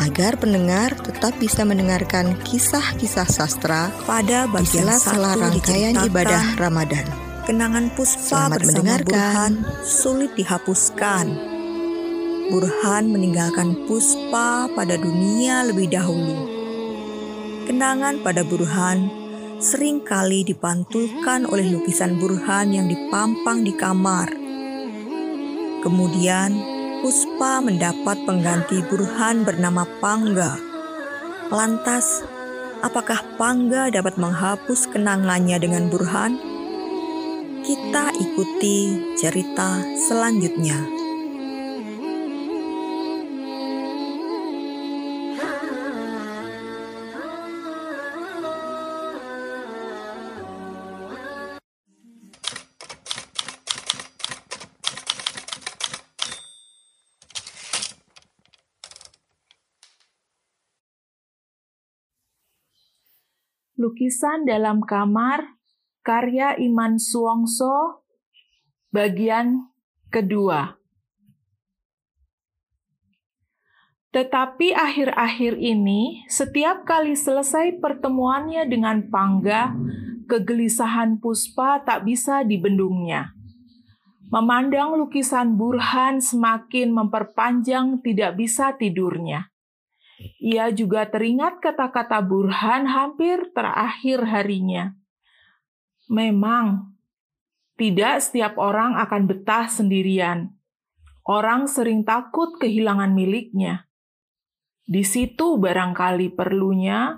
agar pendengar tetap bisa mendengarkan kisah-kisah sastra pada bagian sela rangkaian ibadah Ramadan. Kenangan Puspa Selamat bersama mendengarkan. Burhan sulit dihapuskan. Burhan meninggalkan Puspa pada dunia lebih dahulu. Kenangan pada Burhan sering kali dipantulkan oleh lukisan Burhan yang dipampang di kamar. Kemudian Mendapat pengganti Burhan bernama Pangga. Lantas, apakah Pangga dapat menghapus kenangannya dengan Burhan? Kita ikuti cerita selanjutnya. Lukisan dalam kamar karya Iman Suwongso bagian kedua. Tetapi akhir-akhir ini, setiap kali selesai pertemuannya dengan Pangga, kegelisahan Puspa tak bisa dibendungnya. Memandang lukisan Burhan semakin memperpanjang tidak bisa tidurnya. Ia juga teringat kata-kata Burhan hampir terakhir harinya. Memang, tidak setiap orang akan betah sendirian. Orang sering takut kehilangan miliknya. Di situ barangkali perlunya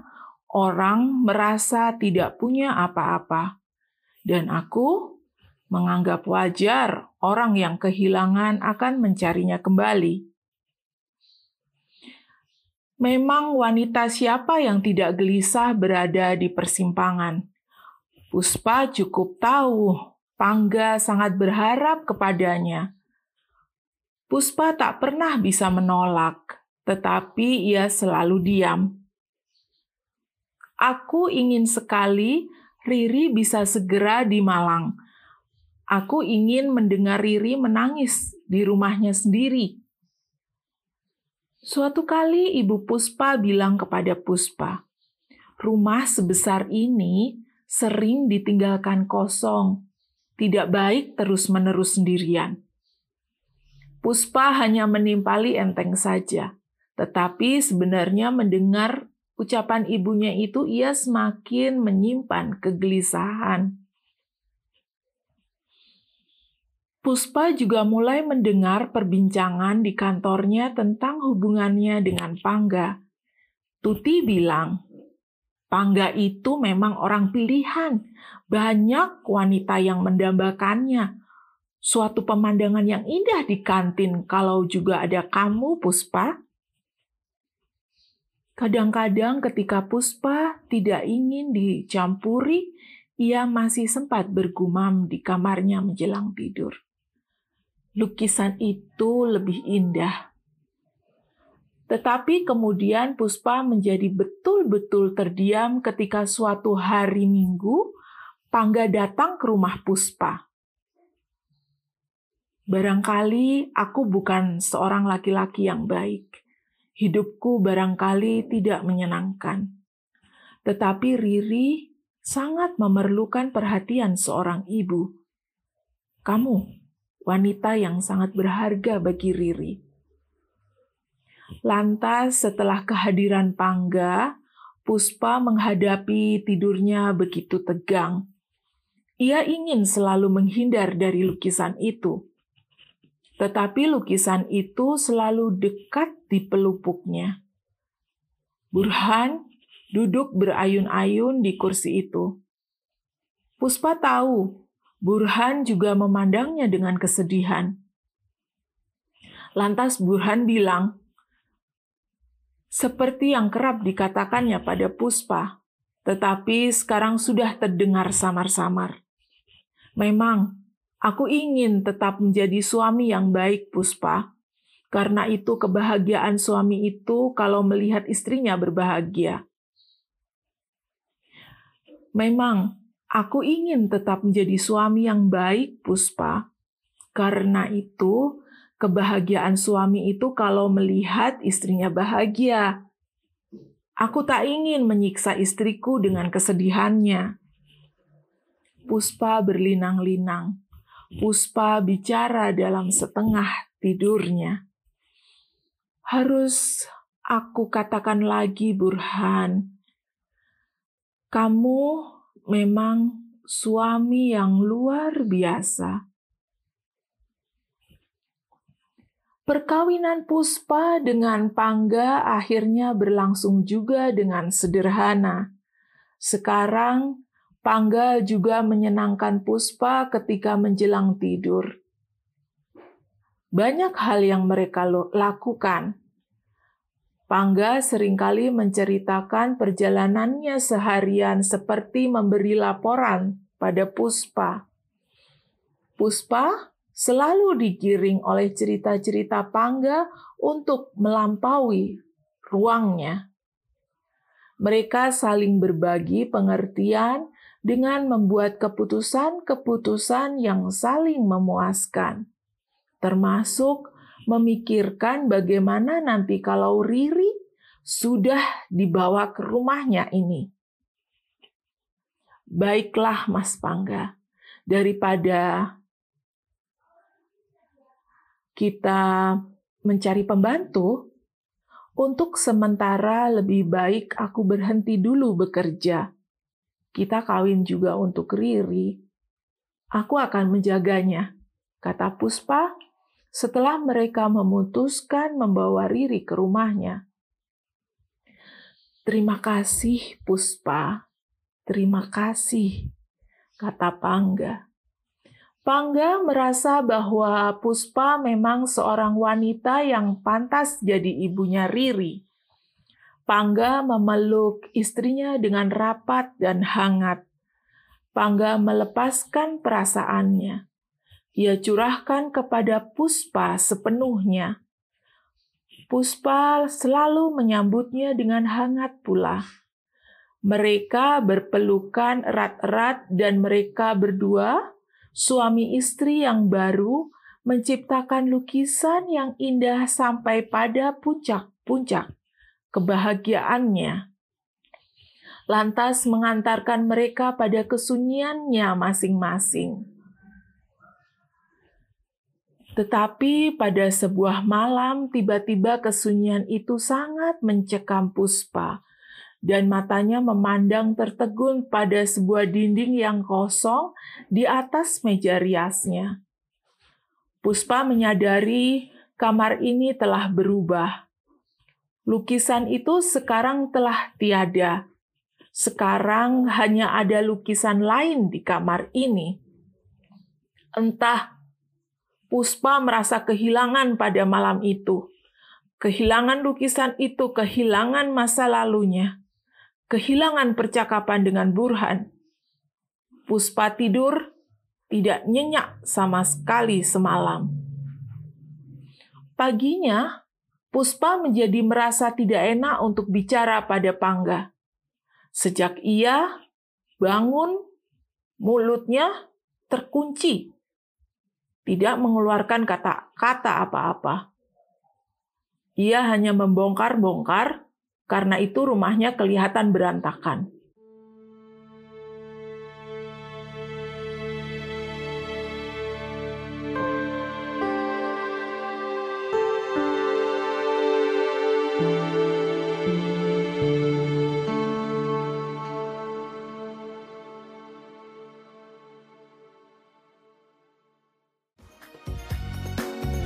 orang merasa tidak punya apa-apa. Dan aku menganggap wajar orang yang kehilangan akan mencarinya kembali. Memang wanita siapa yang tidak gelisah berada di persimpangan. Puspa cukup tahu, Pangga sangat berharap kepadanya. Puspa tak pernah bisa menolak, tetapi ia selalu diam. Aku ingin sekali Riri bisa segera di Malang. Aku ingin mendengar Riri menangis di rumahnya sendiri. Suatu kali Ibu Puspa bilang kepada Puspa, "Rumah sebesar ini sering ditinggalkan kosong, tidak baik terus-menerus sendirian." Puspa hanya menimpali enteng saja, tetapi sebenarnya mendengar ucapan ibunya itu ia semakin menyimpan kegelisahan. Puspa juga mulai mendengar perbincangan di kantornya tentang hubungannya dengan Pangga. Tuti bilang, Pangga itu memang orang pilihan. Banyak wanita yang mendambakannya. Suatu pemandangan yang indah di kantin kalau juga ada kamu, Puspa. Kadang-kadang ketika Puspa tidak ingin dicampuri, ia masih sempat bergumam di kamarnya menjelang tidur lukisan itu lebih indah. Tetapi kemudian Puspa menjadi betul-betul terdiam ketika suatu hari Minggu Pangga datang ke rumah Puspa. Barangkali aku bukan seorang laki-laki yang baik. Hidupku barangkali tidak menyenangkan. Tetapi Riri sangat memerlukan perhatian seorang ibu. Kamu wanita yang sangat berharga bagi Riri. Lantas setelah kehadiran Pangga, Puspa menghadapi tidurnya begitu tegang. Ia ingin selalu menghindar dari lukisan itu. Tetapi lukisan itu selalu dekat di pelupuknya. Burhan duduk berayun-ayun di kursi itu. Puspa tahu Burhan juga memandangnya dengan kesedihan. Lantas Burhan bilang, seperti yang kerap dikatakannya pada Puspa, tetapi sekarang sudah terdengar samar-samar. Memang, aku ingin tetap menjadi suami yang baik, Puspa. Karena itu kebahagiaan suami itu kalau melihat istrinya berbahagia. Memang, aku ingin tetap menjadi suami yang baik, Puspa. Karena itu, kebahagiaan suami itu kalau melihat istrinya bahagia. Aku tak ingin menyiksa istriku dengan kesedihannya. Puspa berlinang-linang. Puspa bicara dalam setengah tidurnya. Harus aku katakan lagi, Burhan. Kamu memang suami yang luar biasa. Perkawinan Puspa dengan Pangga akhirnya berlangsung juga dengan sederhana. Sekarang, Pangga juga menyenangkan Puspa ketika menjelang tidur. Banyak hal yang mereka lakukan. Pangga sering kali menceritakan perjalanannya seharian seperti memberi laporan pada Puspa. Puspa selalu digiring oleh cerita-cerita Pangga untuk melampaui ruangnya. Mereka saling berbagi pengertian dengan membuat keputusan-keputusan yang saling memuaskan, termasuk memikirkan bagaimana nanti kalau Riri sudah dibawa ke rumahnya ini. Baiklah, Mas Pangga, daripada kita mencari pembantu, untuk sementara lebih baik aku berhenti dulu bekerja. Kita kawin juga untuk Riri. Aku akan menjaganya, kata Puspa setelah mereka memutuskan membawa Riri ke rumahnya. Terima kasih, Puspa. Terima kasih, kata Pangga. Pangga merasa bahwa Puspa memang seorang wanita yang pantas jadi ibunya Riri. Pangga memeluk istrinya dengan rapat dan hangat. Pangga melepaskan perasaannya. Ia curahkan kepada Puspa sepenuhnya. Puspa selalu menyambutnya dengan hangat pula. Mereka berpelukan erat-erat dan mereka berdua suami istri yang baru menciptakan lukisan yang indah sampai pada puncak-puncak kebahagiaannya. Lantas mengantarkan mereka pada kesunyiannya masing-masing. Tetapi pada sebuah malam, tiba-tiba kesunyian itu sangat mencekam Puspa dan matanya memandang tertegun pada sebuah dinding yang kosong di atas meja riasnya. Puspa menyadari kamar ini telah berubah. Lukisan itu sekarang telah tiada. Sekarang hanya ada lukisan lain di kamar ini. Entah Puspa merasa kehilangan pada malam itu. Kehilangan lukisan itu, kehilangan masa lalunya kehilangan percakapan dengan Burhan. Puspa tidur tidak nyenyak sama sekali semalam. Paginya, Puspa menjadi merasa tidak enak untuk bicara pada Pangga. Sejak ia bangun, mulutnya terkunci, tidak mengeluarkan kata-kata apa-apa. Ia hanya membongkar-bongkar karena itu rumahnya kelihatan berantakan.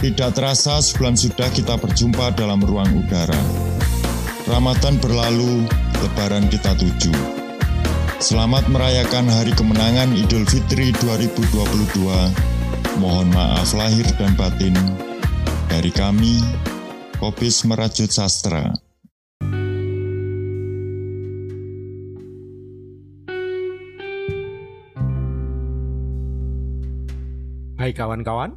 Tidak terasa sebulan sudah kita berjumpa dalam ruang udara. Ramadan berlalu, lebaran kita tuju. Selamat merayakan Hari Kemenangan Idul Fitri 2022. Mohon maaf lahir dan batin. Dari kami, Kopis Merajut Sastra. Hai kawan-kawan,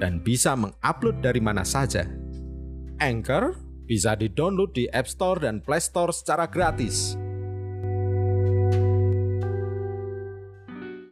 dan bisa mengupload dari mana saja. Anchor bisa di-download di App Store dan Play Store secara gratis